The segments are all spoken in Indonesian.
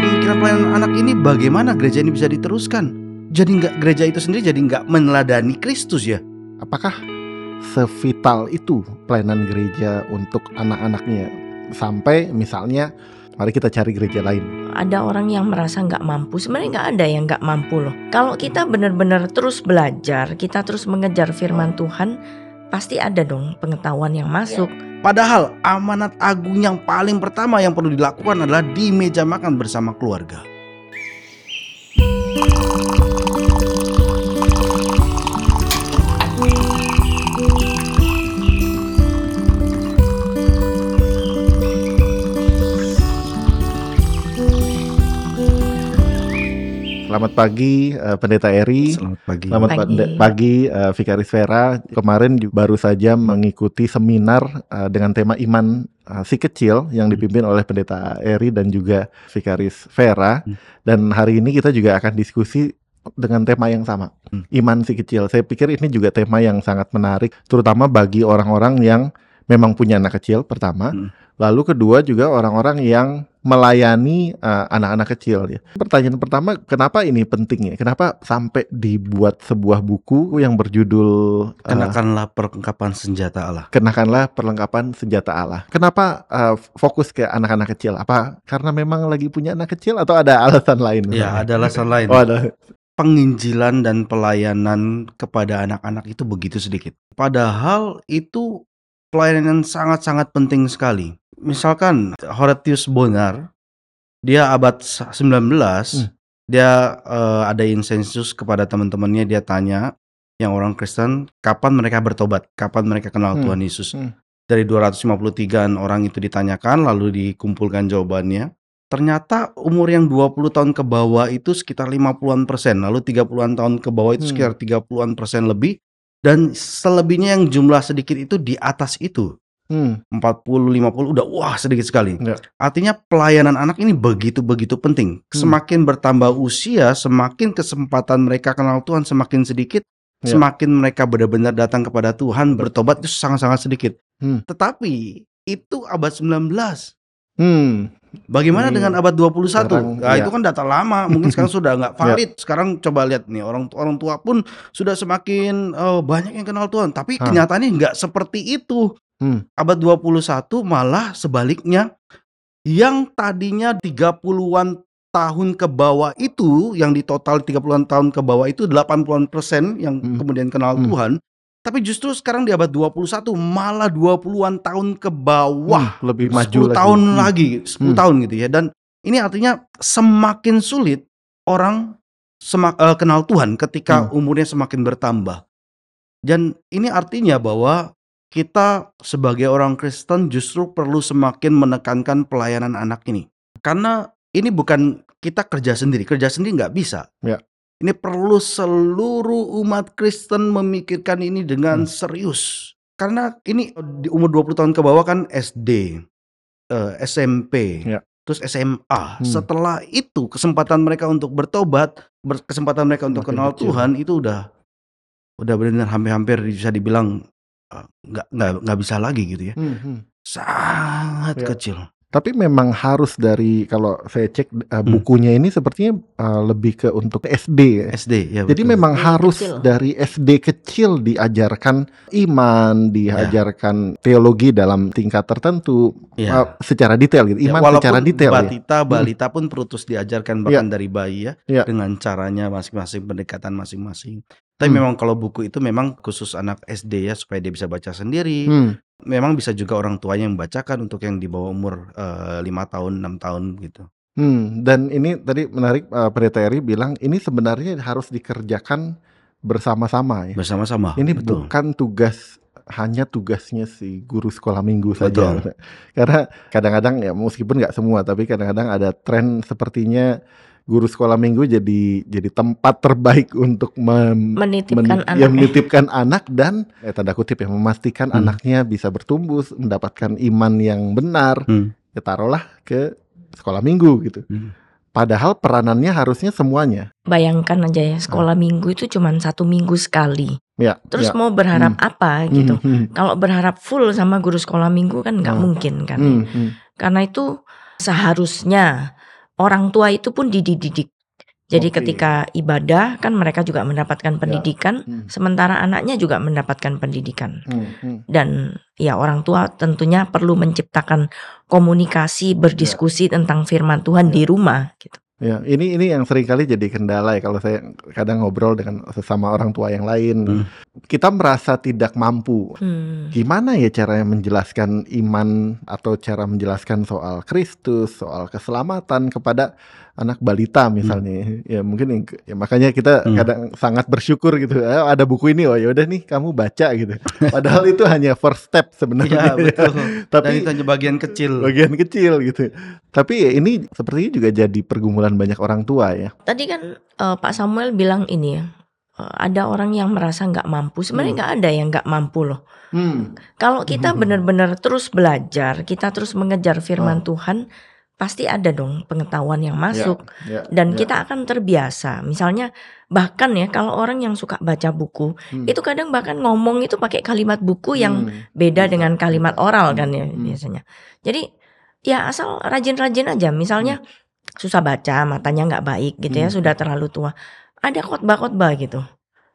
nggak memikirkan pelayanan anak ini, bagaimana gereja ini bisa diteruskan? Jadi nggak gereja itu sendiri jadi nggak meneladani Kristus ya? Apakah sevital itu pelayanan gereja untuk anak-anaknya sampai misalnya mari kita cari gereja lain. Ada orang yang merasa nggak mampu, sebenarnya nggak ada yang nggak mampu loh. Kalau kita benar-benar terus belajar, kita terus mengejar firman Tuhan, pasti ada dong pengetahuan yang masuk. Padahal amanat agung yang paling pertama yang perlu dilakukan adalah di meja makan bersama keluarga. Selamat pagi uh, Pendeta Eri. Selamat pagi. Selamat Pagi. pagi, pagi uh, Vikaris Vera. Kemarin baru saja mengikuti seminar uh, dengan tema iman uh, si kecil yang dipimpin oleh Pendeta Eri dan juga Vikaris Vera. Hmm. Dan hari ini kita juga akan diskusi dengan tema yang sama, Hmm. iman si kecil. Saya pikir ini juga tema yang sangat menarik, terutama bagi orang-orang yang memang punya anak kecil pertama. Hmm. Lalu kedua juga orang-orang yang melayani uh, anak-anak kecil ya. Pertanyaan pertama, kenapa ini penting ya? Kenapa sampai dibuat sebuah buku yang berjudul uh, Kenakanlah perlengkapan senjata Allah. Kenakanlah perlengkapan senjata Allah. Kenapa uh, fokus ke anak-anak kecil? Apa karena memang lagi punya anak kecil atau ada alasan lain? Ya, ada alasan lain. Oh, ada. penginjilan dan pelayanan kepada anak-anak itu begitu sedikit. Padahal itu pelayanan sangat-sangat penting sekali. Misalkan Horatius Bonar, dia abad sa- 19, Hmm. dia eh, adain sensus kepada teman-temannya, dia tanya yang orang Kristen, kapan mereka bertobat, kapan mereka kenal Hmm. Tuhan Yesus. Hmm. Dari 253 orang itu ditanyakan, lalu dikumpulkan jawabannya. Ternyata umur yang 20 tahun ke bawah itu sekitar 50-an persen, lalu 30-an tahun ke bawah itu Hmm. sekitar 30-an persen lebih, dan selebihnya yang jumlah sedikit itu di atas itu. Hmm. 40 50 udah wah sedikit sekali. Ya. Artinya pelayanan anak ini begitu-begitu penting. Hmm. Semakin bertambah usia, semakin kesempatan mereka kenal Tuhan semakin sedikit, Ya. semakin mereka benar-benar datang kepada Tuhan, bertobat itu sangat-sangat sedikit. Hmm. Tetapi itu abad 19. Hmm. Bagaimana Ini dengan abad 21? sekarang, nah, ya. itu kan data lama, mungkin sekarang sudah nggak Ya. valid. Sekarang coba lihat nih, orang orang tua pun sudah semakin oh, banyak yang kenal Tuhan, tapi Hah. kenyataannya nggak seperti itu. Hmm. Abad 21 malah sebaliknya yang tadinya 30-an tahun ke bawah itu yang di total 30-an tahun ke bawah itu 80-an persen yang Hmm. kemudian kenal Hmm. Tuhan. Tapi justru sekarang di abad 21 malah 20-an tahun ke bawah. Hmm, lebih 10 maju lagi. tahun Hmm. lagi, 10 Hmm. tahun gitu ya. Dan ini artinya semakin sulit orang semak, eh, kenal Tuhan ketika Hmm. umurnya semakin bertambah. Dan ini artinya bahwa kita sebagai orang Kristen justru perlu semakin menekankan pelayanan anak ini. Karena ini bukan kita kerja sendiri, kerja sendiri nggak bisa. Ya. Ini perlu seluruh umat Kristen memikirkan ini dengan Hmm. serius. Karena ini di umur 20 tahun ke bawah kan SD, eh, SMP, Ya. terus SMA. Hmm. Setelah itu kesempatan mereka untuk bertobat, ber- kesempatan mereka untuk Makin kenal kecil. Tuhan itu udah udah benar-benar hampir-hampir bisa dibilang eh, nggak nggak nggak bisa lagi gitu ya. Hmm, hmm. Sangat Ya. kecil. Tapi memang harus dari kalau saya cek uh, Hmm. bukunya ini sepertinya uh, lebih ke untuk SD ya. SD ya. Jadi betul. memang SD harus kecil. dari SD kecil diajarkan iman, diajarkan teologi dalam tingkat tertentu Ya. uh, secara detail gitu. Ya, Iman walaupun secara detail ya. batita balita pun perlu terus diajarkan bahkan dari bayi ya, Ya. dengan caranya masing-masing pendekatan masing-masing. Tapi Hmm. memang kalau buku itu memang khusus anak SD ya supaya dia bisa baca sendiri. Hmm. Memang bisa juga orang tuanya yang membacakan untuk yang di bawah umur eh, lima tahun 6 tahun gitu. Hmm, dan ini tadi menarik uh, Pendeta Eri bilang ini sebenarnya harus dikerjakan bersama-sama ya. Bersama-sama. Ini betul. bukan tugas hanya tugasnya si guru sekolah minggu Betul. saja. Karena kadang-kadang ya meskipun nggak semua tapi kadang-kadang ada tren sepertinya guru sekolah minggu jadi jadi tempat terbaik untuk mem- Menitipkan men- anak. ya, menitipkan anak dan eh, tanda kutip ya memastikan Hmm. anaknya bisa bertumbuh mendapatkan iman yang benar. Hmm. Ya, taruhlah ke sekolah minggu gitu. Hmm. Padahal peranannya harusnya semuanya. Bayangkan aja ya, sekolah minggu itu cuma satu minggu sekali. Ya. Terus ya. mau berharap apa gitu? Hmm, hmm, Kalau berharap full sama guru sekolah minggu kan nggak Hmm. mungkin kan. hmm, hmm. Karena itu seharusnya orang tua itu pun dididik. Jadi Oke. ketika ibadah kan mereka juga mendapatkan pendidikan, Hmm. sementara anaknya juga mendapatkan pendidikan. Hmm, hmm. Dan ya orang tua tentunya perlu menciptakan komunikasi, berdiskusi tentang firman Tuhan di rumah gitu. Ya, ini ini yang sering kali jadi kendala ya kalau saya kadang ngobrol dengan sesama orang tua yang lain. Hmm. Kita merasa tidak mampu. Hmm. Gimana ya caranya menjelaskan iman atau cara menjelaskan soal Kristus, soal keselamatan kepada anak balita misalnya. Ya mungkin yang- ya, makanya kita Hmm. kadang sangat bersyukur gitu. "Eh, ada buku ini, oh ya udah nih kamu baca gitu. Padahal itu hanya first step sebenarnya. Iya betul. Dan Tapi itu hanya bagian kecil. bagian kecil gitu. Tapi ya ini sepertinya juga jadi pergumulan banyak orang tua ya. Tadi kan eh, Pak Samuel bilang ini ya, eh, ada orang yang merasa nggak mampu. Sebenarnya Hmm. nggak ada yang nggak mampu loh. Hmm. Kalau kita Mhm. benar-benar terus belajar, kita terus mengejar firman Oh. Tuhan, pasti ada dong pengetahuan yang masuk. Ya, dan ya. kita akan terbiasa. Misalnya bahkan ya kalau orang yang suka baca buku, Hmm. itu kadang bahkan ngomong itu pakai kalimat buku yang Hmm. beda bisa. dengan kalimat oral kan ya Hmm. biasanya. Jadi ya asal rajin-rajin aja. Misalnya susah baca, matanya nggak baik gitu ya, Hmm. sudah terlalu tua. Ada khotbah-khotbah gitu.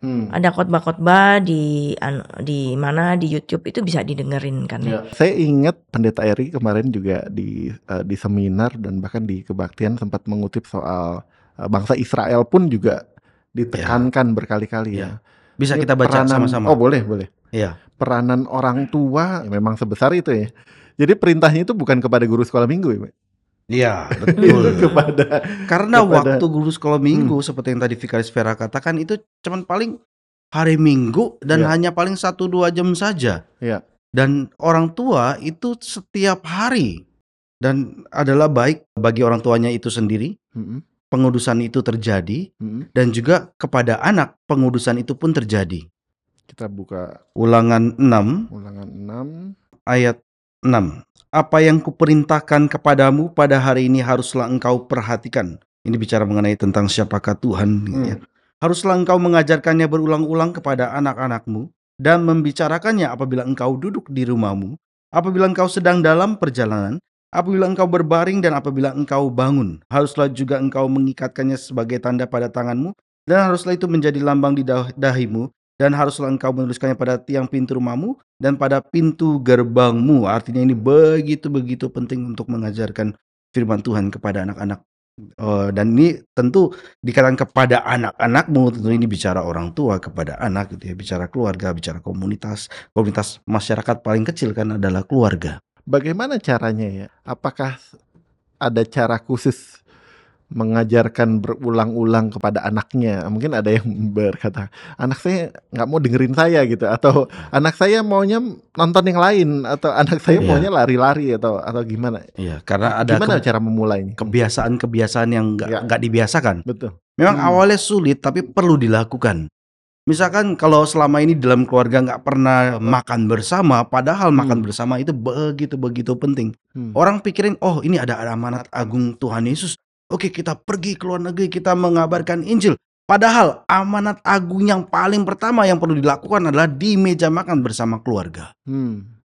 Hmm. Ada khotbah-khotbah di anu- di mana di YouTube itu bisa didengerin kan ya. Ya. Saya ingat pendeta Eri kemarin juga di eh, di seminar dan bahkan di kebaktian sempat mengutip soal eh, bangsa Israel pun juga ditekankan berkali-kali ya. Bisa Ini kita baca peranan- sama-sama. Oh boleh boleh. Iya. Peranan orang tua ya memang sebesar itu ya. Jadi perintahnya itu bukan kepada guru sekolah minggu ya? Iya, betul. kepada Karena kepada- waktu guru sekolah minggu seperti yang tadi Vikaris Vera katakan itu cuman paling hari Minggu dan Iya. hanya paling satu dua jam saja. Iya. Dan orang tua itu setiap hari dan adalah baik bagi orang tuanya itu sendiri Mm-mm, pengudusan itu terjadi mm-mm. dan juga kepada anak pengudusan itu pun terjadi. Kita buka Ulangan 6 ulangan 6. ayat 6. Apa yang kuperintahkan kepadamu pada hari ini haruslah engkau perhatikan. Ini bicara mengenai tentang siapakah Tuhan. gitu ya. Haruslah engkau mengajarkannya berulang-ulang kepada anak-anakmu dan membicarakannya apabila engkau duduk di rumahmu, apabila engkau sedang dalam perjalanan, apabila engkau berbaring dan apabila engkau bangun. Haruslah juga engkau mengikatkannya sebagai tanda pada tanganmu dan haruslah itu menjadi lambang di dah- dahimu dan haruslah engkau menuliskannya pada tiang pintu rumahmu dan pada pintu gerbangmu. Artinya ini begitu-begitu penting untuk mengajarkan firman Tuhan kepada anak-anak. Eh, dan ini tentu dikatakan kepada anak-anakmu, tentu ini bicara orang tua kepada anak gitu ya, bicara keluarga, bicara komunitas. Komunitas masyarakat paling kecil kan adalah keluarga. Bagaimana caranya ya? Apakah ada cara khusus mengajarkan berulang-ulang kepada anaknya? Mungkin ada yang berkata, anak saya nggak mau dengerin saya gitu, atau anak saya maunya nonton yang lain, atau anak saya Iya. maunya lari-lari atau atau gimana? Iya, karena ada Gimana ke- cara memulainya? kebiasaan-kebiasaan yang nggak Ya. nggak dibiasakan. Betul. Memang Hmm. awalnya sulit tapi perlu dilakukan. Misalkan kalau selama ini dalam keluarga nggak pernah makan bersama, padahal Hmm. makan bersama itu begitu begitu penting. Hmm. Orang pikirin, oh ini ada amanat agung Tuhan Yesus. Oke kita pergi ke luar negeri, kita mengabarkan Injil. Padahal amanat agung yang paling pertama yang perlu dilakukan adalah di meja makan bersama keluarga. Hmm.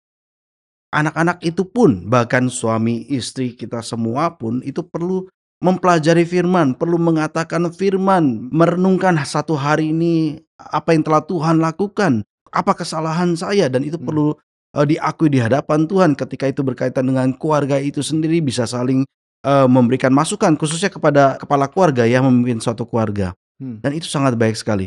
Anak-anak itu pun, bahkan suami istri kita semua pun itu perlu mempelajari firman, perlu mengatakan firman, merenungkan satu hari ini apa yang telah Tuhan lakukan, apa kesalahan saya dan itu Hmm. perlu eh, diakui di hadapan Tuhan ketika itu berkaitan dengan keluarga itu sendiri bisa saling eh, memberikan masukan khususnya kepada kepala keluarga yang memimpin suatu keluarga Hmm. dan itu sangat baik sekali.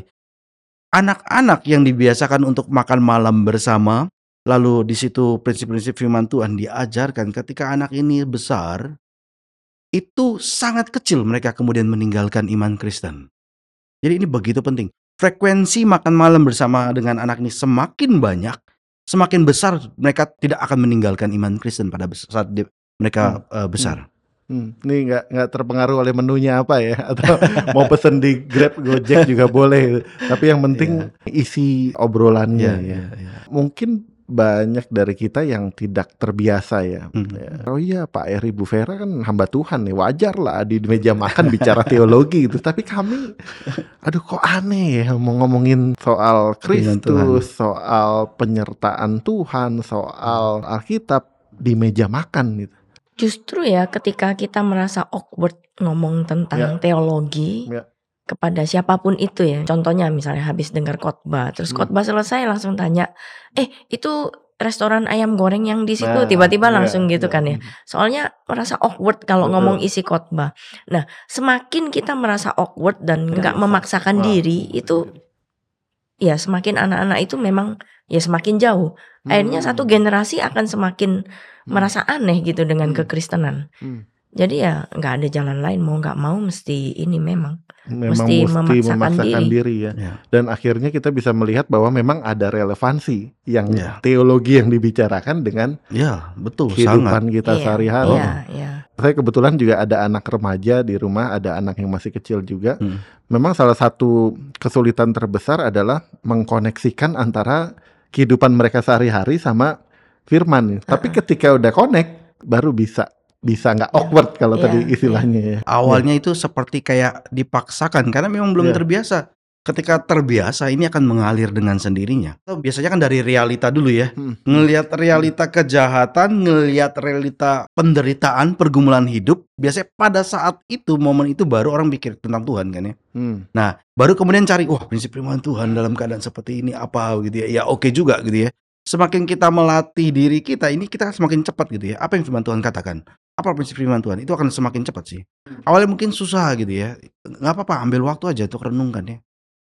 Anak-anak yang dibiasakan untuk makan malam bersama, lalu di situ prinsip-prinsip firman Tuhan diajarkan ketika anak ini besar, itu sangat kecil mereka kemudian meninggalkan iman Kristen. Jadi ini begitu penting. Frekuensi makan malam bersama dengan anak ini semakin banyak, semakin besar mereka tidak akan meninggalkan iman Kristen pada bes- saat di- mereka eh, besar. Hmm, ini nggak nggak terpengaruh oleh menunya apa ya atau mau pesen di Grab Gojek juga boleh tapi yang penting isi obrolannya ya. mungkin banyak dari kita yang tidak terbiasa ya. Hmm. Ya. Oh iya Pak Eri Bu Vera kan hamba Tuhan nih wajar lah di meja makan bicara teologi gitu tapi kami aduh kok aneh ya mau ngomongin soal Kristus soal penyertaan Tuhan soal Alkitab di meja makan gitu. Justru ya ketika kita merasa awkward ngomong tentang Ya. teologi Ya. kepada siapa pun itu ya. Contohnya misalnya habis dengar khotbah, terus Hmm. khotbah selesai langsung tanya, "Eh, itu restoran ayam goreng yang di situ?" Nah, Tiba-tiba iya, langsung gitu iya. kan ya. Soalnya merasa awkward kalau Betul. ngomong isi khotbah. Nah, semakin kita merasa awkward dan nggak maksa. memaksakan Wah. diri itu ya semakin anak-anak itu memang ya semakin jauh. Akhirnya Hmm. satu generasi akan semakin Hmm. Merasa aneh gitu dengan Hmm. kekristenan. Hmm. Jadi ya nggak ada jalan lain mau nggak mau mesti ini memang Memang mesti mesti memaksakan memaksakan diri. diri ya. Ya. Dan akhirnya kita bisa melihat bahwa memang ada relevansi yang Ya. teologi yang dibicarakan dengan Ya, betul sangat. kehidupan kita Iya, sehari-hari. Iya, iya. Saya kebetulan juga ada anak remaja di rumah, ada anak yang masih kecil juga. Hmm. Memang salah satu kesulitan terbesar adalah mengkoneksikan antara kehidupan mereka sehari-hari sama firman. Tapi Heeh. ketika udah connect, baru bisa bisa nggak awkward kalau Iya, tadi iya. istilahnya ya. Awalnya itu seperti kayak dipaksakan karena memang belum Iya. terbiasa. Ketika terbiasa ini akan mengalir dengan sendirinya. Biasanya kan dari realita dulu ya. Hmm. Ngelihat realita kejahatan, ngelihat realita penderitaan, pergumulan hidup. Biasanya pada saat itu, momen itu baru orang pikir tentang Tuhan kan ya. Hmm. Nah, baru kemudian cari, wah prinsip firman Tuhan dalam keadaan seperti ini apa gitu ya. Ya oke juga gitu ya. Semakin kita melatih diri kita, ini kita semakin cepat gitu ya. Apa yang firman Tuhan katakan? Apa prinsip firman Tuhan? Itu akan semakin cepat sih. Awalnya mungkin susah gitu ya. Nggak apa-apa, ambil waktu aja untuk renungkan ya.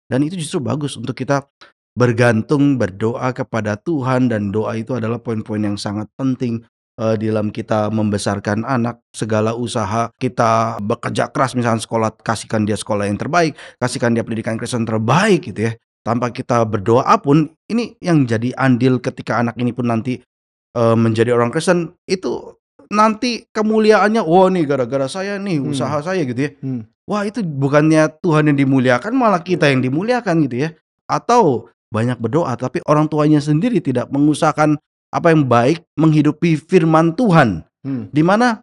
Dan itu justru bagus untuk kita bergantung, berdoa kepada Tuhan. Dan doa itu adalah poin-poin yang sangat penting eh, di dalam kita membesarkan anak. Segala usaha kita bekerja keras misalnya sekolah, kasihkan dia sekolah yang terbaik, kasihkan dia pendidikan Kristen terbaik gitu ya. Tanpa kita berdoa pun, ini yang jadi andil ketika anak ini pun nanti eh, menjadi orang Kristen, itu nanti kemuliaannya, wah nih gara-gara saya nih, Hmm. usaha saya gitu ya. Hmm. Wah itu bukannya Tuhan yang dimuliakan, malah kita yang dimuliakan gitu ya. Atau banyak berdoa, tapi orang tuanya sendiri tidak mengusahakan apa yang baik menghidupi firman Tuhan. Hmm. Di mana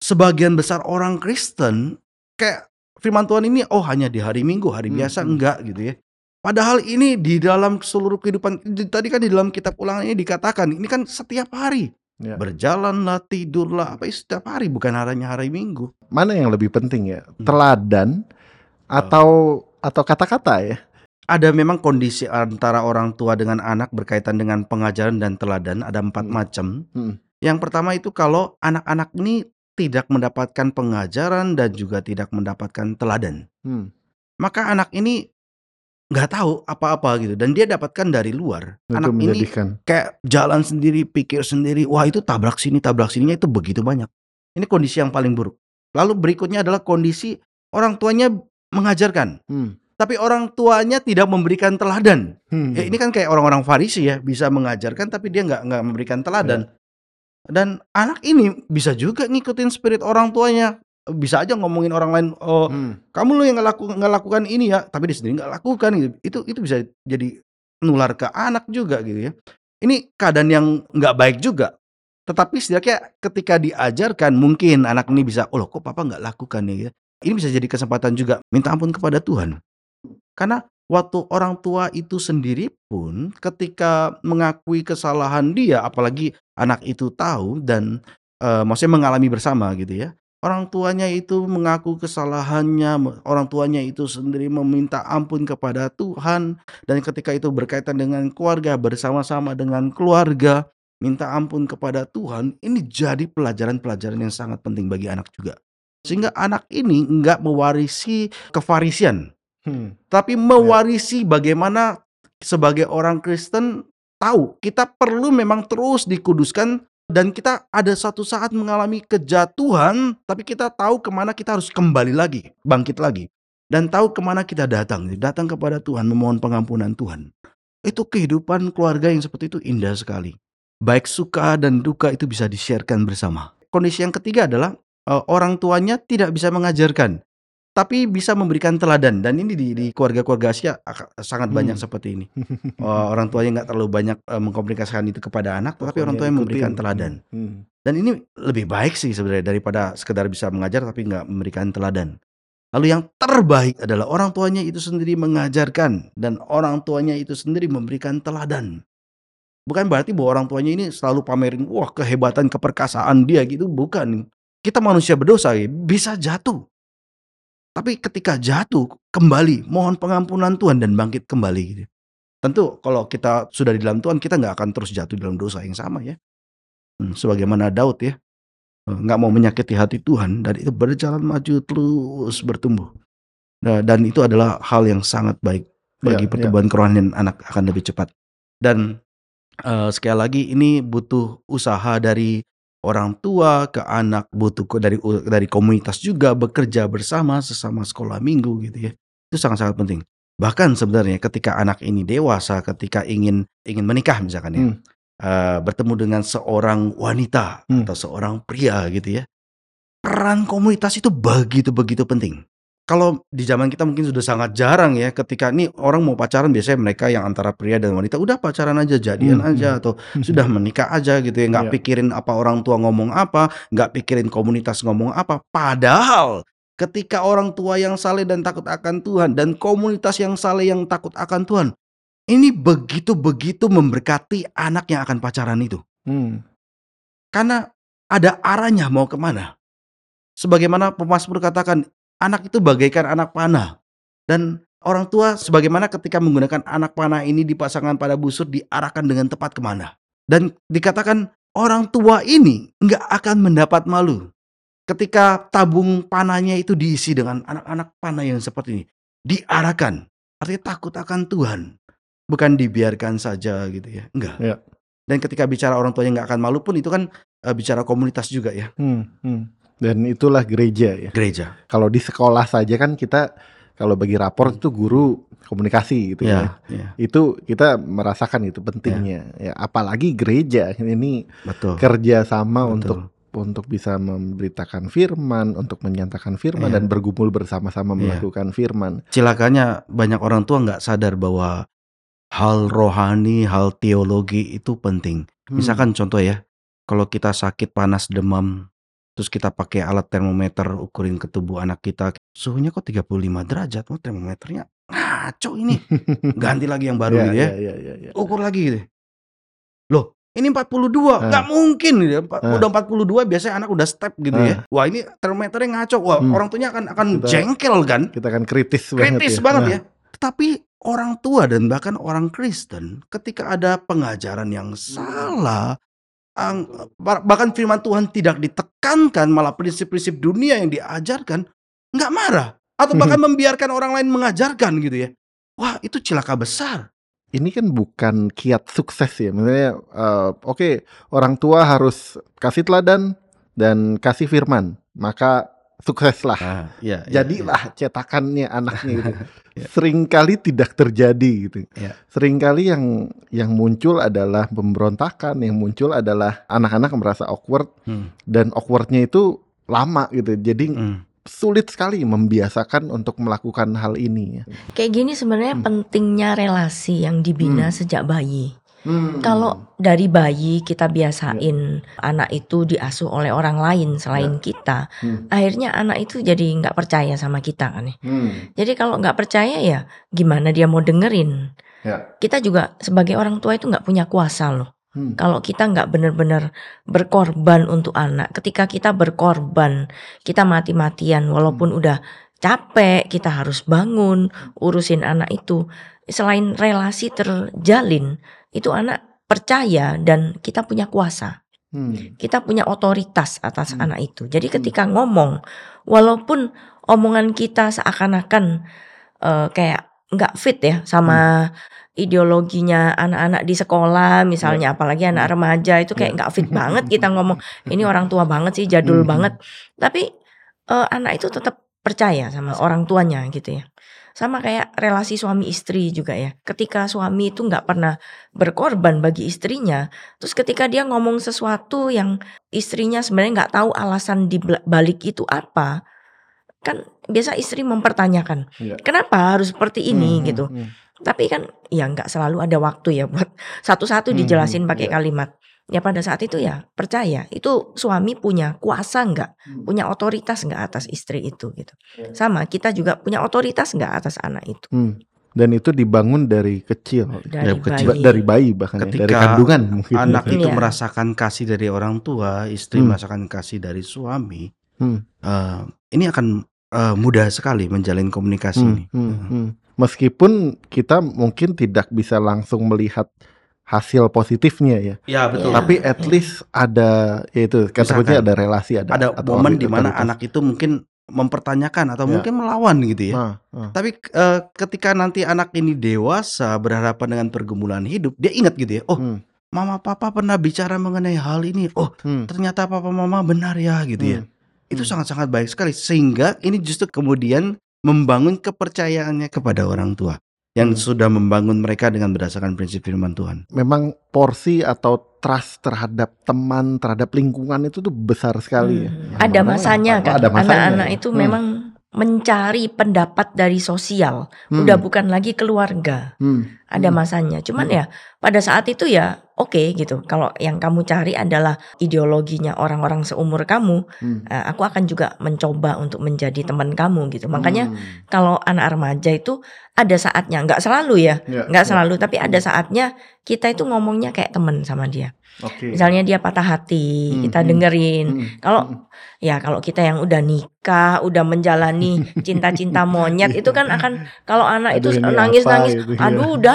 sebagian besar orang Kristen kayak firman Tuhan ini oh hanya di hari Minggu, hari Hmm, biasa hmm. enggak gitu ya. Padahal ini di dalam seluruh kehidupan di- tadi kan di dalam kitab ulangan ini dikatakan ini kan setiap hari. Ya. Berjalanlah, tidurlah, apa setiap hari bukan hanya hari Minggu. Mana yang lebih penting ya? Hmm. Teladan atau atau kata-kata ya? ada memang kondisi antara orang tua dengan anak berkaitan dengan pengajaran dan teladan ada empat Hmm. macam. Hmm. Yang pertama itu kalau anak-anak ini tidak mendapatkan pengajaran dan juga tidak mendapatkan teladan, Hmm. maka anak ini nggak tahu apa-apa gitu dan dia dapatkan dari luar. Itu anak ini menjadikan kayak jalan sendiri, pikir sendiri, wah itu tabrak sini, tabrak sininya itu begitu banyak. Ini kondisi yang paling buruk. Lalu berikutnya adalah kondisi orang tuanya mengajarkan, Hmm. tapi orang tuanya tidak memberikan teladan. Hmm. Ya, ini kan kayak orang-orang Farisi ya, bisa mengajarkan tapi dia nggak nggak memberikan teladan. Dan anak ini bisa juga ngikutin spirit orang tuanya. Bisa aja ngomongin orang lain, oh Hmm. kamu lo yang nggak laku, lakukan ini ya, tapi dia sendiri nggak lakukan gitu. Itu itu bisa jadi nular ke anak juga gitu ya. Ini keadaan yang nggak baik juga. Tetapi setidaknya ketika diajarkan mungkin anak ini bisa, oh loh kok papa nggak lakukan ya. Ini bisa jadi kesempatan juga minta ampun kepada Tuhan. Karena waktu orang tua itu sendiri pun ketika mengakui kesalahan dia, apalagi anak itu tahu dan eh, maksudnya mengalami bersama gitu ya. Orang tuanya itu mengaku kesalahannya, orang tuanya itu sendiri meminta ampun kepada Tuhan dan ketika itu berkaitan dengan keluarga bersama-sama dengan keluarga minta ampun kepada Tuhan, ini jadi pelajaran-pelajaran yang sangat penting bagi anak juga. Sehingga anak ini nggak mewarisi kefarisian, Hmm. tapi mewarisi bagaimana sebagai orang Kristen tahu kita perlu memang terus dikuduskan dan kita ada satu saat mengalami kejatuhan tapi kita tahu ke mana kita harus kembali lagi bangkit lagi. Dan tahu ke mana kita datang datang kepada Tuhan memohon pengampunan Tuhan. Itu kehidupan keluarga yang seperti itu indah sekali. Baik suka dan duka itu bisa di-sharekan bersama. Kondisi yang ketiga adalah eh, orang tuanya tidak bisa mengajarkan tapi bisa memberikan teladan. Dan ini di, di keluarga-keluarga Asia ak- sangat banyak Hmm. seperti ini. Oh, orang tuanya nggak terlalu banyak eh, mengkomunikasikan itu kepada anak tetapi orang tuanya Pokoknya memberikan teladan. Hmm. dan ini lebih baik sih sebenarnya daripada sekedar bisa mengajar tapi nggak memberikan teladan. Lalu yang terbaik adalah orang tuanya itu sendiri mengajarkan dan orang tuanya itu sendiri memberikan teladan. Bukan berarti bahwa orang tuanya ini selalu pamerin wah kehebatan keperkasaan dia gitu, bukan. Kita manusia berdosa ya, bisa jatuh. Tapi ketika jatuh kembali mohon pengampunan Tuhan dan bangkit kembali gitu. Tentu kalau kita sudah di dalam Tuhan kita nggak akan terus jatuh dalam dosa yang sama ya. Hmm, sebagaimana Daud ya eh, nggak mau menyakiti hati Tuhan dan itu berjalan maju terus bertumbuh. Nah, dan itu adalah hal yang sangat baik bagi Ya, ya. pertumbuhan kerohanian anak akan lebih cepat. Dan eh, sekali lagi ini butuh usaha dari orang tua ke anak, butuh dari dari komunitas juga bekerja bersama sesama sekolah minggu gitu ya. Itu sangat-sangat penting. Bahkan sebenarnya ketika anak ini dewasa, ketika ingin ingin menikah misalkan ya, Hmm. eh, bertemu dengan seorang wanita Hmm. atau seorang pria gitu ya, peran komunitas itu begitu begitu penting. Kalau di zaman kita mungkin sudah sangat jarang ya ketika nih orang mau pacaran biasanya mereka yang antara pria dan wanita udah pacaran aja jadian Hmm, aja atau sudah menikah aja gitu ya nggak Iya. pikirin apa orang tua ngomong apa nggak pikirin komunitas ngomong apa padahal ketika orang tua yang saleh dan takut akan Tuhan dan komunitas yang saleh yang takut akan Tuhan ini begitu begitu memberkati anak yang akan pacaran itu Hmm. karena ada arahnya mau ke mana. Sebagaimana pemazmur katakan, anak itu bagaikan anak panah. Dan orang tua sebagaimana ketika menggunakan anak panah ini dipasangkan pada busur diarahkan dengan tepat ke mana. Dan dikatakan orang tua ini nggak akan mendapat malu. Ketika tabung panahnya itu diisi dengan anak-anak panah yang seperti ini. Diarahkan. Artinya takut akan Tuhan. Bukan dibiarkan saja gitu ya. Enggak. Ya. Dan ketika bicara orang tuanya nggak akan malu pun itu kan eh, bicara komunitas juga ya. Hmm, hmm. Dan itulah gereja ya. Gereja. Kalau di sekolah saja kan kita kalau bagi rapor itu guru komunikasi gitu ya. Ya, ya, Itu kita merasakan itu pentingnya. Ya, apalagi gereja ini betul. kerja sama Betul. untuk untuk bisa memberitakan firman, untuk menyatakan firman Iya. dan bergumul bersama-sama Iya. melakukan firman. Cilakanya banyak orang tua nggak sadar bahwa hal rohani, hal teologi itu penting. Hmm. Misalkan contoh ya, kalau kita sakit panas demam, terus kita pakai alat termometer ukurin ke tubuh anak kita, suhunya kok 35 derajat, oh termometernya ngaco ini. Ganti lagi yang baru Ya, gitu ya. ya, ya, ya, ya. Ukur lagi gitu. Loh, ini 42, Ah. nggak mungkin gitu ya. Ah. Udah 42 biasanya anak udah step gitu ya. Wah, ini termometernya ngaco. Wah, Hmm. orang tuanya akan akan Kita- jengkel kan? Kita kan kritis, banget kritis ya. banget Nah, ya. Tetapi orang tua dan bahkan orang Kristen ketika ada pengajaran yang salah, bahkan firman Tuhan tidak ditekankan, malah prinsip-prinsip dunia yang diajarkan, nggak marah atau bahkan membiarkan orang lain mengajarkan gitu ya. Wah itu cilaka besar. Ini kan bukan kiat sukses ya. Misalnya, eh, oke orang tua harus kasih teladan dan kasih firman, maka sukseslah. Ah, iya, Jadilah cetakannya anaknya gitu. Ya. Seringkali tidak terjadi gitu. Ya. Seringkali yang yang muncul adalah pemberontakan, yang muncul adalah anak-anak merasa awkward Hmm, dan awkwardnya itu lama gitu. Jadi hmm. sulit sekali membiasakan untuk melakukan hal ini ya. Kayak gini sebenarnya Hmm. pentingnya relasi yang dibina Hmm. sejak bayi. Hmm. Kalau dari bayi kita biasain anak itu diasuh oleh orang lain selain kita, Hmm. akhirnya anak itu jadi nggak percaya sama kita kan ya. Hmm. Jadi kalau nggak percaya ya gimana dia mau dengerin? Ya. Kita juga sebagai orang tua itu nggak punya kuasa loh. Hmm. Kalau kita nggak benar-benar berkorban untuk anak, ketika kita berkorban, kita mati-matian walaupun udah capek, kita harus bangun urusin anak itu. Selain relasi terjalin, itu anak percaya dan kita punya kuasa. Hmm. Kita punya otoritas atas Hmm. anak itu. Jadi Hmm. ketika ngomong, walaupun omongan kita seakan-akan eh, kayak nggak fit ya sama ideologinya anak-anak di sekolah, misalnya apalagi anak Hmm. remaja itu kayak Ya. nggak fit banget kita ngomong ini orang tua banget sih, jadul Hmm. banget. Tapi eh, anak itu tetap percaya sama orang tuanya gitu ya. Sama kayak relasi suami istri juga ya. Ketika suami itu nggak pernah berkorban bagi istrinya, terus ketika dia ngomong sesuatu yang istrinya sebenarnya nggak tahu alasan di balik itu apa, kan biasa istri mempertanyakan, Ya. kenapa harus seperti ini Hmm, gitu. hmm, Tapi kan ya nggak selalu ada waktu ya buat satu-satu Hmm, dijelasin hmm, pakai iya. kalimat. Ya pada saat itu ya percaya itu suami punya kuasa nggak, hmm. punya otoritas nggak atas istri itu gitu. Iya. Sama kita juga punya otoritas nggak atas anak itu. Hmm. Dan itu dibangun dari kecil. Dari kecil. bayi. Dari bayi bahkan ya, dari kandungan mungkin. Anak itu Iya. merasakan kasih dari orang tua, istri Hmm. merasakan kasih dari suami. Hmm. eh, ini akan eh, mudah sekali menjalin komunikasi Hmm, ini. hmm, hmm. Meskipun kita mungkin tidak bisa langsung melihat hasil positifnya ya, Ya betul. Iya. tapi at least ada yaitu kan takutnya ada relasi ada Ada momen di mana anak itu mungkin mempertanyakan atau Ya. mungkin melawan gitu ya. Ah, ah. Tapi eh, ketika nanti anak ini dewasa berhadapan dengan pergumulan hidup, dia ingat gitu ya. Oh, Hmm, mama papa pernah bicara mengenai hal ini. Oh, hmm, ternyata papa mama benar ya gitu ya. hmm. Itu Hmm. sangat-sangat baik sekali sehingga ini justru kemudian membangun kepercayaannya kepada orang tua yang Hmm. sudah membangun mereka dengan berdasarkan prinsip firman Tuhan. Memang porsi atau trust terhadap teman, terhadap lingkungan itu tuh besar sekali ya. Hmm. Nah, Ada masanya kan. ada masanya Anak-anak ya. itu Hmm, memang mencari pendapat dari sosial. hmm, Udah bukan lagi keluarga. hmm, Ada hmm, masanya. Cuman Hmm. ya pada saat itu ya oke gitu. Kalau yang kamu cari adalah ideologinya orang-orang seumur kamu, hmm, eh, aku akan juga mencoba untuk menjadi teman kamu gitu. Makanya hmm. kalau anak remaja itu ada saatnya, nggak selalu ya, Ya, nggak ya. selalu, tapi ada saatnya kita itu ngomongnya kayak teman sama dia. Oke. Misalnya dia patah hati, Hmm, kita dengerin. Hmm, Kalau hmm. ya kalau kita yang udah nikah, udah menjalani cinta-cinta monyet itu kan akan kalau anak Aduh, itu nangis-nangis, gitu, ya.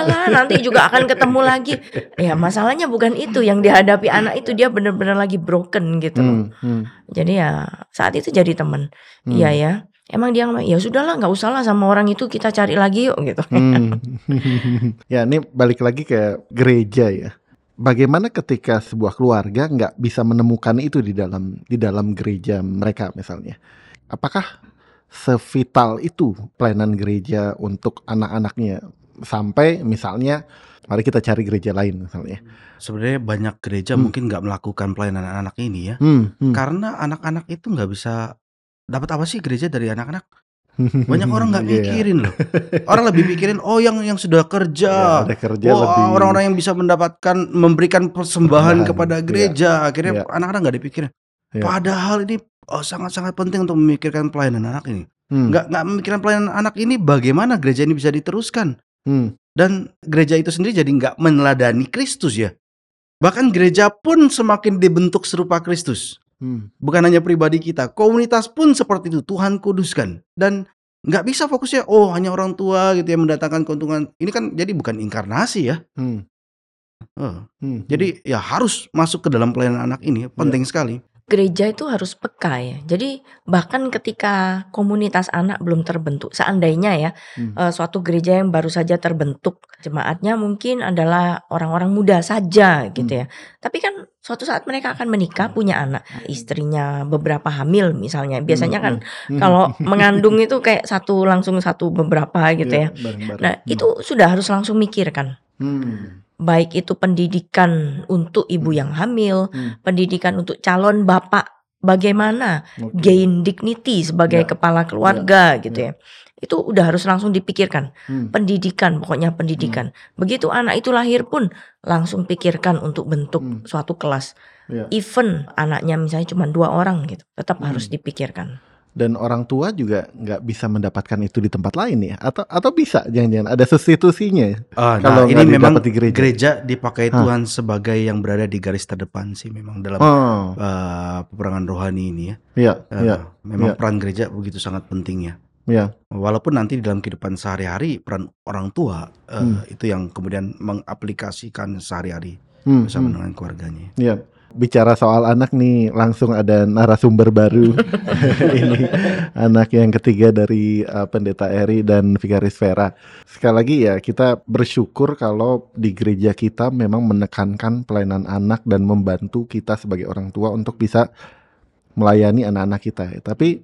Udahlah nanti juga akan ketemu lagi. Ya masalahnya bukan itu yang dihadapi anak itu dia bener-bener lagi broken gitu. Hmm, hmm, Jadi ya saat itu jadi teman. hmm. Iya ya. Emang dia ngomong, ya sudahlah nggak usah lah sama orang itu kita cari lagi yuk gitu. Hmm. ya ini balik lagi ke gereja ya. Bagaimana ketika sebuah keluarga nggak bisa menemukan itu di dalam di dalam gereja mereka misalnya? Apakah sevital itu pelayanan gereja untuk anak-anaknya sampai misalnya mari kita cari gereja lain misalnya? Sebenarnya banyak gereja Hmm. mungkin nggak melakukan pelayanan anak ini ya, Hmm, hmm. karena anak-anak itu nggak bisa dapat apa sih gereja dari anak-anak? Banyak orang nggak Iya. mikirin loh. Orang lebih mikirin oh yang yang sudah Ya, kerja. ada kerja lebih orang-orang yang bisa mendapatkan memberikan persembahan kepada iya. gereja. Akhirnya Iya. anak-anak nggak dipikirin. Iya. Padahal ini oh, sangat-sangat penting untuk memikirkan pelayanan anak ini. Hmm, Nggak nggak memikirkan pelayanan anak ini bagaimana gereja ini bisa diteruskan hmm, dan gereja itu sendiri jadi nggak meneladani Kristus ya. Bahkan gereja pun semakin dibentuk serupa Kristus. hmm. Bukan hanya pribadi kita, komunitas pun seperti itu. Tuhan kuduskan dan nggak bisa fokusnya oh hanya orang tua gitu yang mendatangkan keuntungan. Ini kan jadi bukan inkarnasi ya. Hmm, Eh, hmm, jadi ya harus masuk ke dalam pelayanan anak ini penting sekali. Gereja itu harus peka ya. Jadi bahkan ketika komunitas anak belum terbentuk, seandainya ya Hmm. eh, suatu gereja yang baru saja terbentuk, jemaatnya mungkin adalah orang-orang muda saja gitu Hmm. ya. Tapi kan suatu saat mereka akan menikah, punya anak, istrinya beberapa hamil misalnya. Biasanya kan Hmm, hmm. kalau mengandung itu kayak satu langsung satu beberapa gitu ya. Iya, bareng-bareng. Nah, Hmm. itu sudah harus langsung mikirkan. Hmm, Baik itu pendidikan untuk ibu yang hamil, hmm, pendidikan untuk calon bapak bagaimana oke. gain dignity sebagai Ya, kepala keluarga gitu ya. ya. Itu udah harus langsung dipikirkan. Hmm, Pendidikan, pokoknya pendidikan. Begitu anak itu lahir pun langsung pikirkan untuk bentuk Hmm. suatu kelas. ya. Even anaknya misalnya cuma dua orang gitu, tetap Hmm. harus dipikirkan. Dan orang tua juga nggak bisa mendapatkan itu di tempat lain ya? Atau atau bisa jangan-jangan ada substitusinya? Ah, Kalau nah, ini memang di gereja. gereja. dipakai Hah. Tuhan sebagai yang berada di garis terdepan sih memang dalam Oh, eh, peperangan rohani ini ya. iya, Eh, iya, memang iya. peran gereja begitu sangat penting ya. iya. Walaupun nanti di dalam kehidupan sehari-hari peran orang tua eh, Hmm. itu yang kemudian mengaplikasikan sehari-hari Hmm, bersama hmm. dengan keluarganya. Iya. Bicara soal anak nih, langsung ada narasumber baru. Ini anak yang ketiga dari uh, Pendeta Eri dan Vikaris Vera. Sekali lagi ya, kita bersyukur kalau di gereja kita memang menekankan pelayanan anak dan membantu kita sebagai orang tua untuk bisa melayani anak-anak kita. Tapi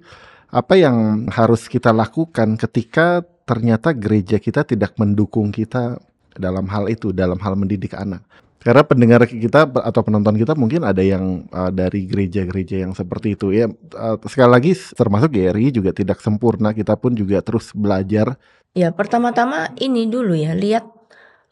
apa yang harus kita lakukan ketika ternyata gereja kita tidak mendukung kita dalam hal itu, dalam hal mendidik anak? Karena pendengar kita atau penonton kita mungkin ada yang uh, dari gereja-gereja yang seperti itu ya. uh, sekali lagi termasuk Gary juga tidak sempurna. Kita pun juga terus belajar. Ya, pertama-tama ini dulu ya, lihat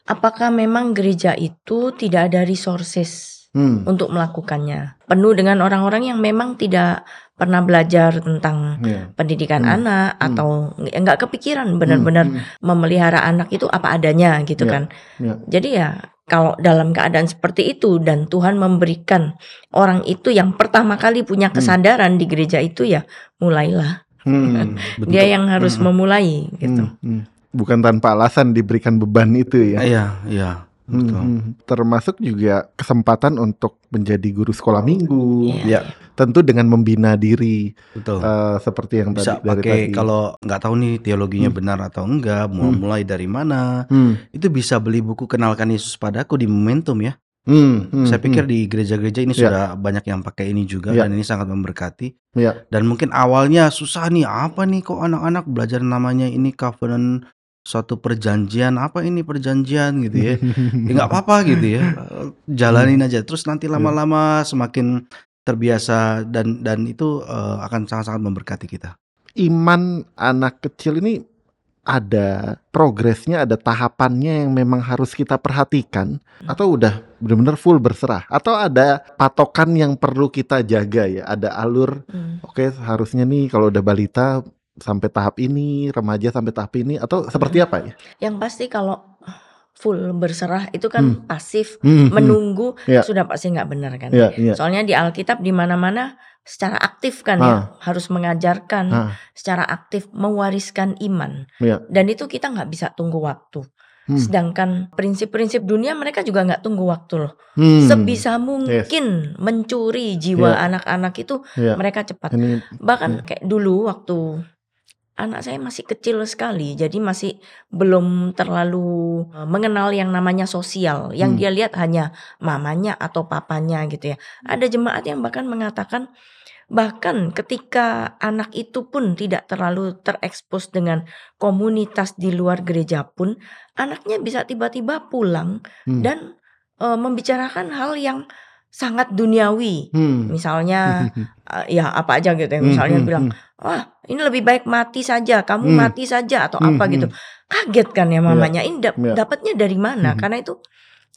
apakah memang gereja itu tidak ada resources Hmm, untuk melakukannya. Penuh dengan orang-orang yang memang tidak pernah belajar tentang Iya. pendidikan Hmm. anak Hmm. atau nggak kepikiran benar-benar Hmm, memelihara anak itu apa adanya gitu Ya, kan. ya. Jadi ya kalau dalam keadaan seperti itu dan Tuhan memberikan orang itu yang pertama kali punya Hmm. kesadaran di gereja itu ya mulailah. Hmm, Dia yang harus Mhm. memulai gitu. hmm, hmm. Bukan tanpa alasan diberikan beban itu ya. Iya, iya, Hmm, betul. hmm. Termasuk juga kesempatan untuk menjadi guru sekolah minggu. Iya. Ya, tentu dengan membina diri Betul. eh, seperti yang Bisa tadi dari pakai tadi. kalau nggak tahu nih teologinya Hmm. benar atau enggak, mau Hmm. mulai dari mana, Hmm, itu bisa beli buku Kenalkan Yesus Padaku di Momentum ya. hmm, hmm, Saya pikir hmm. di gereja-gereja ini Ya. sudah banyak yang pakai ini juga Ya. dan ini sangat memberkati. Ya. Dan mungkin awalnya susah nih, apa nih kok anak-anak belajar namanya ini covenant suatu perjanjian, apa ini perjanjian gitu ya. Ya nggak apa-apa gitu ya. Jalanin aja. Terus nanti Iya. lama-lama semakin terbiasa dan dan itu eh, akan sangat-sangat memberkati kita. Iman anak kecil ini ada progresnya, ada tahapannya yang memang harus kita perhatikan atau udah benar-benar full berserah atau ada patokan yang perlu kita jaga ya, ada alur Hmm. oke harusnya nih kalau udah balita sampai tahap ini, remaja sampai tahap ini atau seperti apa ya? Yang pasti kalau full berserah itu kan pasif Hmm, hmm. menunggu Ya. sudah pasti nggak benar kan. Ya, ya. Soalnya di Alkitab di mana-mana secara aktif kan ya harus mengajarkan Ah, secara aktif mewariskan iman ya. dan itu kita nggak bisa tunggu waktu. Hmm. Sedangkan prinsip-prinsip dunia mereka juga nggak tunggu waktu loh. Hmm. Sebisa mungkin mencuri jiwa Ya. anak-anak itu Ya. mereka cepat. Ini Bahkan ya. kayak dulu waktu anak saya masih kecil sekali, jadi masih belum terlalu eh, mengenal yang namanya sosial. Yang Hmm. dia lihat hanya mamanya atau papanya gitu ya. Ada jemaat yang bahkan mengatakan bahkan ketika anak itu pun tidak terlalu terekspos dengan komunitas di luar gereja pun, anaknya bisa tiba-tiba pulang Hmm. dan eh, membicarakan hal yang sangat duniawi. Hmm. Misalnya eh, ya apa aja gitu ya. Misalnya hmm, bilang, hmm. "Wah, ini lebih baik mati saja, kamu Hmm. mati saja atau Hmm, apa hmm. gitu." Kaget kan ya mamanya. Ini dap- Ya. dapatnya dari mana? Hmm. Karena itu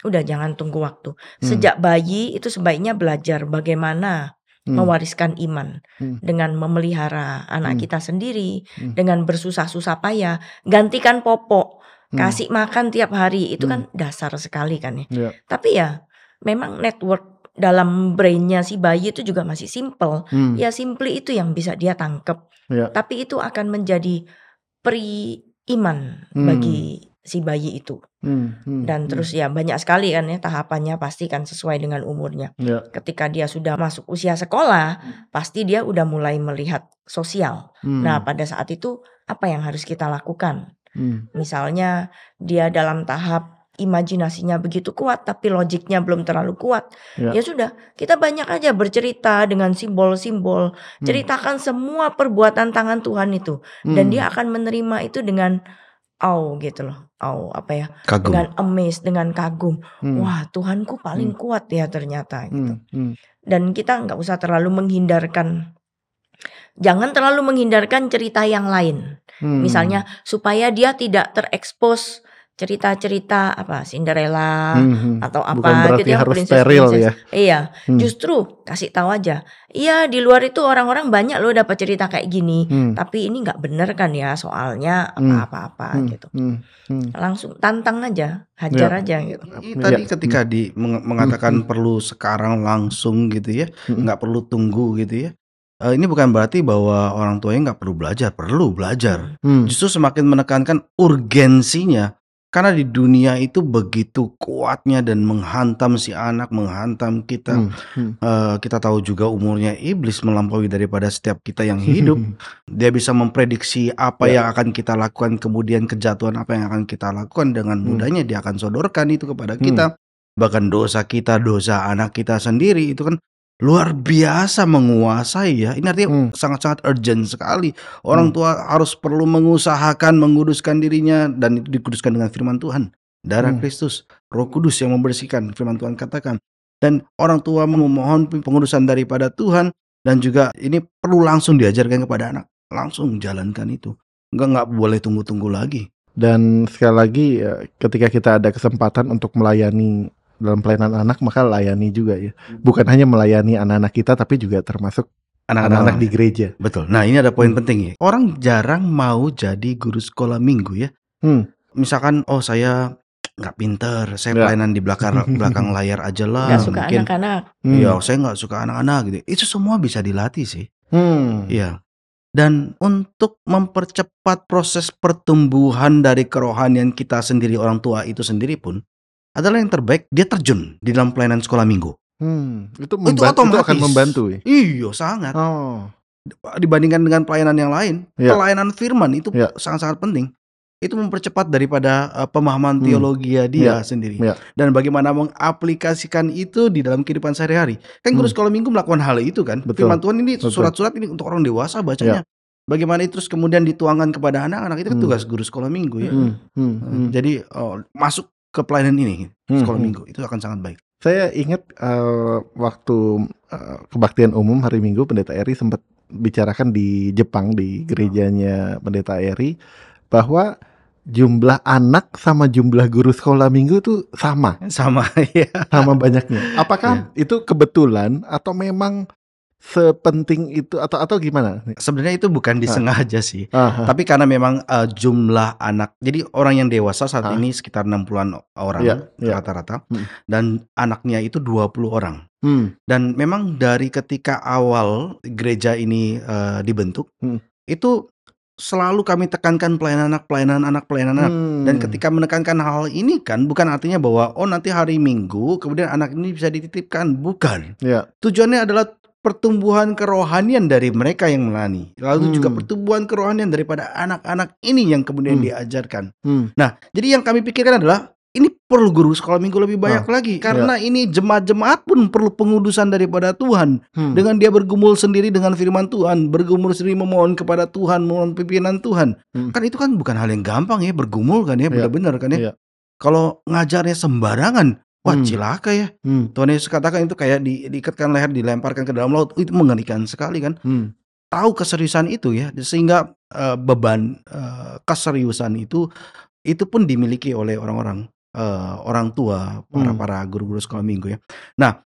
udah jangan tunggu waktu. Sejak bayi itu sebaiknya belajar bagaimana Hmm. mewariskan iman Hmm. dengan memelihara anak Hmm. kita sendiri, Hmm. dengan bersusah-susah payah, gantikan popok, Hmm. kasih makan tiap hari. Itu Hmm. kan dasar sekali kan ya. Ya. Tapi ya memang network dalam brainnya si bayi itu juga masih simple. Hmm. Ya simple itu yang bisa dia tangkep. Ya. Tapi itu akan menjadi peri iman Hmm. bagi si bayi itu. Hmm. Hmm. Dan Hmm. terus ya banyak sekali kan ya tahapannya pasti kan sesuai dengan umurnya. Ya. Ketika dia sudah masuk usia sekolah, pasti dia udah mulai melihat sosial. Hmm. Nah, pada saat itu apa yang harus kita lakukan? Hmm. Misalnya dia dalam tahap imajinasinya begitu kuat tapi logiknya belum terlalu kuat. Ya. Ya sudah, kita banyak aja bercerita dengan simbol-simbol, Hmm. ceritakan semua perbuatan tangan Tuhan itu dan Hmm. dia akan menerima itu dengan au gitu loh. Au apa ya? Kagum. Dengan amazed, dengan kagum. Hmm. Wah, Tuhanku paling kuat ya ternyata gitu. Hmm. Hmm. Dan kita nggak usah terlalu menghindarkan Jangan terlalu menghindarkan cerita yang lain. Hmm. Misalnya supaya dia tidak terekspos cerita-cerita apa Cinderella Hmm, hmm. atau apa Bukan gitu yang harus princess, steril princess. ya. Iya, Hmm. justru kasih tahu aja. Iya, di luar itu orang-orang banyak loh dapat cerita kayak gini. Hmm. Tapi ini nggak bener kan ya soalnya Hmm. apa-apa-apa Hmm. gitu. Hmm. Hmm. Langsung tantang aja, hajar aja gitu. I- Ya. Tadi ketika di meng- mengatakan Hmm. perlu sekarang langsung gitu ya, Hmm. nggak perlu tunggu gitu ya. Eh, ini bukan berarti bahwa orang tuanya nggak perlu belajar, perlu belajar. Hmm. Justru semakin menekankan urgensinya karena di dunia itu begitu kuatnya dan menghantam si anak, menghantam kita. Hmm. Hmm. Eh, kita tahu juga umurnya iblis melampaui daripada setiap kita yang hidup. Dia bisa memprediksi apa Ya. yang akan kita lakukan, kemudian kejatuhan apa yang akan kita lakukan dengan Hmm. mudahnya dia akan sodorkan itu kepada kita. Bahkan dosa kita, dosa anak kita sendiri itu kan luar biasa menguasai ya. Ini artinya Hmm. sangat-sangat urgent sekali. Orang Hmm. tua harus perlu mengusahakan menguduskan dirinya dan itu dikuduskan dengan firman Tuhan. Darah Hmm. Kristus, Roh Kudus yang membersihkan firman Tuhan katakan. Dan orang tua memohon pengudusan daripada Tuhan dan juga ini perlu langsung diajarkan kepada anak. Langsung jalankan itu. Enggak nggak boleh tunggu-tunggu lagi. Dan sekali lagi ya, ketika kita ada kesempatan untuk melayani dalam pelayanan anak maka layani juga ya. Bukan hanya melayani anak-anak kita tapi juga termasuk anak-anak di ya. gereja. Betul. Nah, ini ada poin Hmm. penting ya. Orang jarang mau jadi guru sekolah minggu ya. Hmm. Misalkan, oh saya nggak pinter, saya Ya. pelayanan di belakang belakang layar aja lah. Nggak suka Mungkin, anak-anak. Hmm. ya saya nggak suka anak-anak gitu. Itu semua bisa dilatih sih. Hmm. Iya. Dan untuk mempercepat proses pertumbuhan dari kerohanian kita sendiri orang tua itu sendiri pun adalah yang terbaik dia terjun di dalam pelayanan sekolah minggu. Hmm. Itu, Itu memba- itu otomatis. akan membantu ya. Iya, sangat. Oh. Dibandingkan dengan pelayanan yang lain, Ya. pelayanan firman itu Ya. sangat-sangat penting. Itu mempercepat daripada uh, pemahaman Hmm. teologi dia Ya. sendiri. Ya. Dan bagaimana mengaplikasikan itu di dalam kehidupan sehari-hari. Kan guru Hmm. sekolah minggu melakukan hal itu kan. Betul. Firman Tuhan ini Betul. surat-surat ini untuk orang dewasa bacanya. Bagaimana itu terus kemudian dituangkan kepada anak-anak itu kan Hmm. tugas guru sekolah minggu ya. Hmm. Hmm. Hmm. Jadi oh, masuk ke pelayanan ini Hmm. sekolah Hmm. minggu itu akan sangat baik. Saya ingat eh, waktu eh, kebaktian umum hari Minggu Pendeta Eri sempat bicarakan di Jepang di gerejanya Pendeta Eri bahwa jumlah anak sama jumlah guru sekolah minggu tuh sama, Sama ya. sama banyaknya. Apakah itu kebetulan atau memang sepenting itu atau atau gimana? Sebenarnya itu bukan disengaja sih. Ah, ah. Tapi karena memang uh, jumlah anak, jadi orang yang dewasa saat Ah. ini sekitar 60-an orang Iya, iya. rata-rata, Hmm. dan anaknya itu 20 orang. Hmm, Dan memang dari ketika awal gereja ini uh, dibentuk, Hmm. itu selalu kami tekankan pelayanan anak, pelayanan anak, pelayanan anak. Dan hmm. ketika menekankan hal ini kan bukan artinya bahwa oh nanti hari Minggu kemudian anak ini bisa dititipkan, bukan. ya, Tujuannya adalah pertumbuhan kerohanian dari mereka yang melayani. Lalu juga Hmm. pertumbuhan kerohanian daripada anak-anak ini yang kemudian Hmm. diajarkan. hmm, Nah, jadi yang kami pikirkan adalah ini perlu guru sekolah minggu lebih banyak lagi karena ini jemaat-jemaat pun perlu pengudusan daripada Tuhan hmm. dengan dia bergumul sendiri dengan firman Tuhan, bergumul sendiri memohon kepada Tuhan, memohon pimpinan Tuhan. Hmm. Kan itu kan bukan hal yang gampang ya bergumul kan ya, Iya. benar-benar kan ya. Iya. Kalau ngajarnya sembarangan, wah Hmm. cilaka ya. Hmm, Tuhan Yesus katakan itu kayak di, diikatkan leher, dilemparkan ke dalam laut. Itu mengerikan sekali kan. hmm, Tahu keseriusan itu ya, sehingga eh, beban eh, keseriusan itu itu pun dimiliki oleh orang-orang eh, orang tua, para Hmm. para guru-guru sekolah minggu ya. Nah,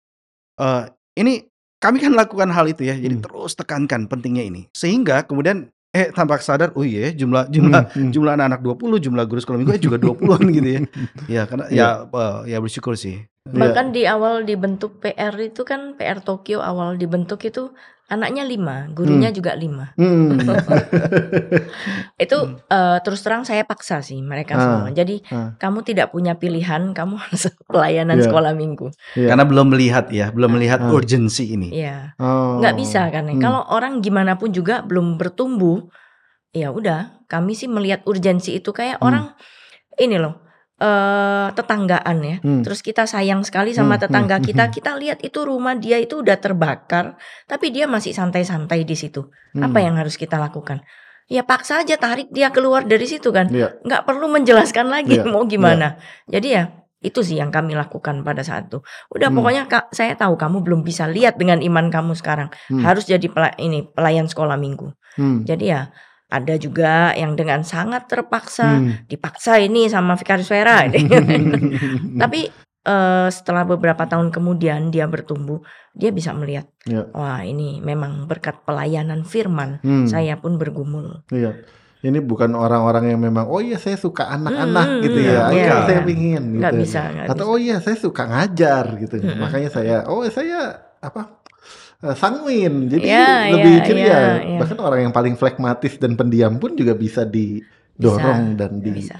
eh, ini kami kan lakukan hal itu ya, jadi Hmm. terus tekankan pentingnya ini, sehingga kemudian eh tanpa sadar, oh iya ya, jumlah jumlah hmm, hmm. jumlah anak-anak 20, jumlah guru sekolah minggu juga 20-an gitu ya. Ya karena Iya. ya eh, ya bersyukur sih. Iya. Bahkan di awal dibentuk PR itu kan PR Tokyo awal dibentuk itu anaknya lima, gurunya juga lima. Hmm. Itu Hmm. eh, terus terang saya paksa sih mereka Ah, semua. Jadi ah. kamu tidak punya pilihan, kamu harus pelayanan Iya. sekolah minggu. Iya. Karena belum melihat ya, belum melihat Ah. urgensi ini. Iya, Oh. nggak bisa kan? ya. Hmm. Kalau orang gimana pun juga belum bertumbuh, ya udah. Kami sih melihat urgensi itu kayak Hmm. orang ini loh. Eh tetanggaan ya. Hmm. Terus kita sayang sekali sama Hmm, tetangga hmm, kita. hmm. Kita lihat itu rumah dia itu udah terbakar, tapi dia masih santai-santai di situ. Hmm. Apa yang harus kita lakukan? Ya paksa aja tarik dia keluar dari situ kan. Iya. Nggak perlu menjelaskan lagi Iya, mau gimana. Jadi ya itu sih yang kami lakukan pada saat itu. Udah Hmm. pokoknya Kak, saya tahu kamu belum bisa lihat dengan iman kamu sekarang. Hmm. Harus jadi pela- ini pelayan sekolah minggu. Hmm. Jadi ya ada juga yang dengan sangat terpaksa Hmm. dipaksa ini sama Vicarius Vera. Tapi eh, setelah beberapa tahun kemudian dia bertumbuh, dia bisa melihat, Iya. wah ini memang berkat pelayanan firman, Hmm. saya pun bergumul. Iya. Ini bukan orang-orang yang memang oh iya saya suka anak-anak Hmm, gitu hmm, ya. hmm, Ayo iya. saya pingin gitu. Nggak bisa, nggak Atau bisa. oh iya saya suka ngajar gitu. Hmm. Makanya saya oh saya apa sanguin. Jadi Iya, lebih iya, ceria. iya, iya. Bahkan orang yang paling flekmatis dan pendiam pun juga bisa didorong Bisa, dan di Bisa.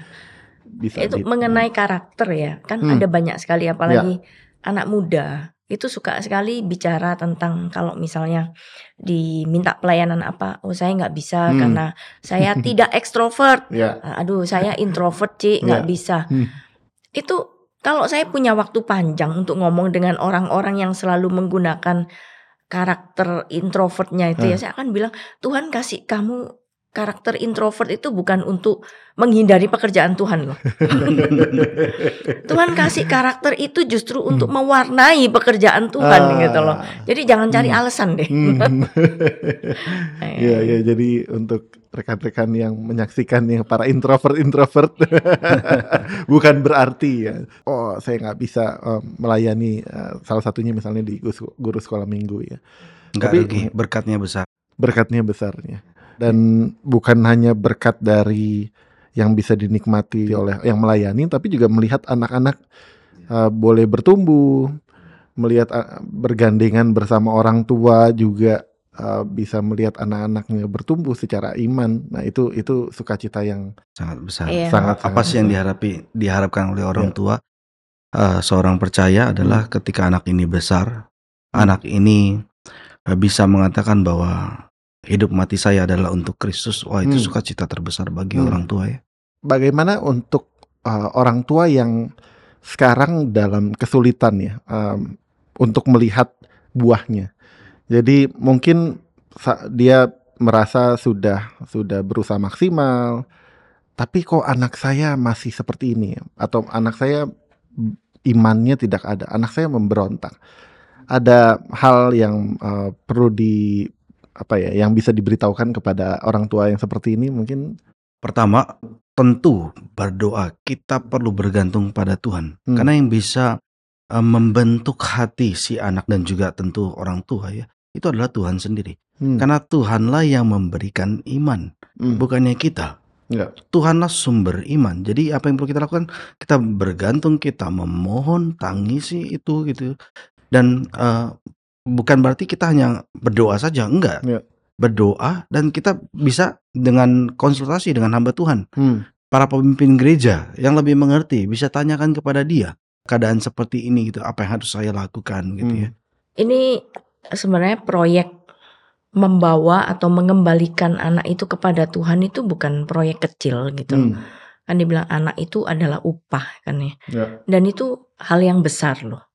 bisa Itu di- mengenai karakter ya, kan Hmm. ada banyak sekali apalagi anak muda itu suka sekali bicara tentang kalau misalnya diminta pelayanan apa, oh saya nggak bisa Hmm. karena saya tidak ekstrovert. ya. Aduh, saya introvert, Ci, nggak Iya. bisa. Hmm. Itu kalau saya punya waktu panjang untuk ngomong dengan orang-orang yang selalu menggunakan karakter introvertnya itu ya, Ah. saya akan bilang, Tuhan kasih kamu karakter introvert itu bukan untuk menghindari pekerjaan Tuhan loh. Tuhan kasih karakter itu justru untuk mewarnai pekerjaan Tuhan Hmm. Ah. gitu loh. Jadi jangan cari Hmm. alasan deh. Hmm. Iya, iya. Jadi untuk rekan-rekan yang menyaksikan yang para introvert-introvert, bukan berarti ya, oh saya nggak bisa eh, melayani eh, salah satunya misalnya di guru, sekolah minggu ya. Nggak Tapi- rugi, berkatnya besar. berkatnya besarnya dan bukan hanya berkat dari yang bisa dinikmati oleh yang melayani tapi juga melihat anak-anak uh, boleh bertumbuh melihat uh, bergandengan bersama orang tua juga uh, bisa melihat anak-anaknya bertumbuh secara iman nah itu itu sukacita yang Sangat besar. Iya. sangat Apa sih yang diharapi diharapkan oleh orang Ya. tua eh, seorang percaya adalah ketika anak ini besar, Hmm. anak ini eh, bisa mengatakan bahwa hidup mati saya adalah untuk Kristus. Wah, itu Hmm. sukacita terbesar bagi Hmm. orang tua ya. bagaimana untuk uh, orang tua yang sekarang dalam kesulitan ya um, untuk melihat buahnya. Jadi mungkin dia merasa sudah sudah berusaha maksimal, tapi kok anak saya masih seperti ini atau anak saya imannya tidak ada, anak saya memberontak. Ada hal yang uh, perlu di apa ya, yang bisa diberitahukan kepada orang tua yang seperti ini mungkin Pertama, tentu berdoa kita perlu bergantung pada Tuhan. Hmm. Karena yang bisa eh, membentuk hati si anak dan juga tentu orang tua ya, itu adalah Tuhan sendiri. hmm, Karena Tuhanlah yang memberikan iman, hmm, bukannya kita. ya. Tuhanlah sumber iman. Jadi apa yang perlu kita lakukan? Kita bergantung, kita memohon, tangisi itu gitu. Dan eh, bukan berarti kita hanya berdoa saja, enggak. Ya. Berdoa dan kita bisa dengan konsultasi dengan hamba Tuhan. Hmm. Para pemimpin gereja yang lebih mengerti bisa tanyakan kepada dia keadaan seperti ini gitu, apa yang harus saya lakukan gitu Hmm. ya. Ini sebenarnya proyek membawa atau mengembalikan anak itu kepada Tuhan itu bukan proyek kecil gitu. Hmm. Kan dibilang anak itu adalah upah kan ya. Ya. Dan itu hal yang besar loh.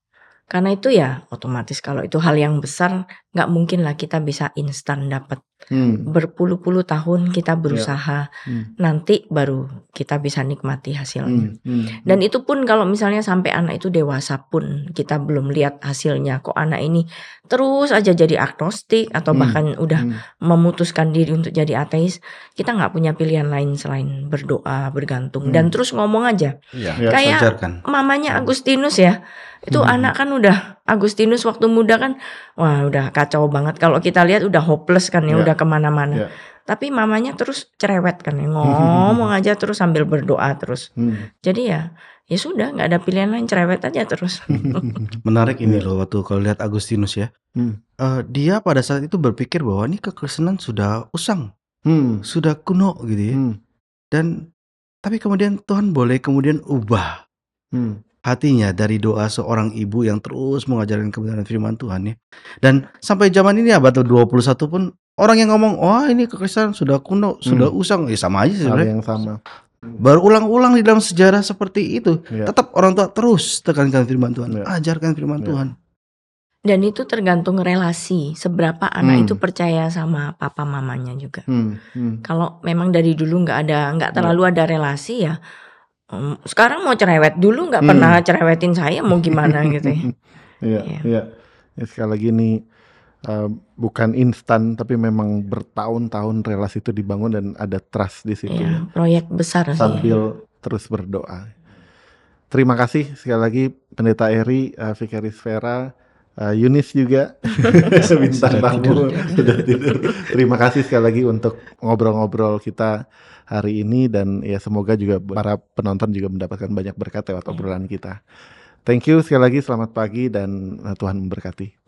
Karena itu ya otomatis kalau itu hal yang besar nggak mungkin lah kita bisa instan dapat. Hmm. Berpuluh-puluh tahun kita berusaha Hmm. nanti baru kita bisa nikmati hasilnya. Hmm. Hmm. Dan itu pun kalau misalnya sampai anak itu dewasa pun kita belum lihat hasilnya. Kok anak ini terus aja jadi agnostik atau Hmm. bahkan udah Hmm. memutuskan diri untuk jadi ateis, kita nggak punya pilihan lain selain berdoa, bergantung dan Hmm. terus ngomong aja. Iya, Ya. Kayak mamanya Agustinus ya, itu Hmm. anak kan udah Agustinus waktu muda kan, wah udah kacau banget. Kalau kita lihat udah hopeless kan ya, Ya. udah ke mana-mana. Ya. Tapi mamanya terus cerewet kan ngomong aja terus sambil berdoa terus. Hmm. Jadi ya, ya sudah nggak ada pilihan lain cerewet aja terus. Menarik ini loh waktu kalau lihat Agustinus ya. Hmm. Eh, dia pada saat itu berpikir bahwa ini kekristenan sudah usang, Hmm. sudah kuno gitu ya. Hmm. Dan tapi kemudian Tuhan boleh kemudian ubah Hmm. Hatinya dari doa seorang ibu yang terus mengajarkan kebenaran firman Tuhan ya. Dan sampai zaman ini abad 21 pun orang yang ngomong, "Wah, ini kekristenan sudah kuno, sudah usang." Ya sama aja sebenarnya. yang sama. Berulang-ulang di dalam sejarah seperti itu. Ya. Tetap orang tua terus tekankan firman Tuhan, Ya. ajarkan firman Ya. Tuhan. Dan itu tergantung relasi, seberapa anak Hmm. itu percaya sama papa mamanya juga. Hmm. Hmm. Kalau memang dari dulu nggak ada, nggak terlalu ada relasi ya. Sekarang mau cerewet dulu nggak Hmm. pernah cerewetin saya mau gimana gitu ya. Iya, Iya. iya. Ya, sekali lagi ini uh, bukan instan tapi memang bertahun-tahun relasi itu dibangun dan ada trust di situ Ya, ya. proyek besar sih. Sambil terus berdoa. Terima kasih sekali lagi Pendeta Eri, uh, Vikaris Vera, uh, Yunis juga bintang tamu sudah tidur. Terima kasih sekali lagi untuk ngobrol-ngobrol kita hari ini dan ya semoga juga para penonton juga mendapatkan banyak berkat lewat obrolan kita. Thank you sekali lagi, selamat pagi dan uh, Tuhan memberkati.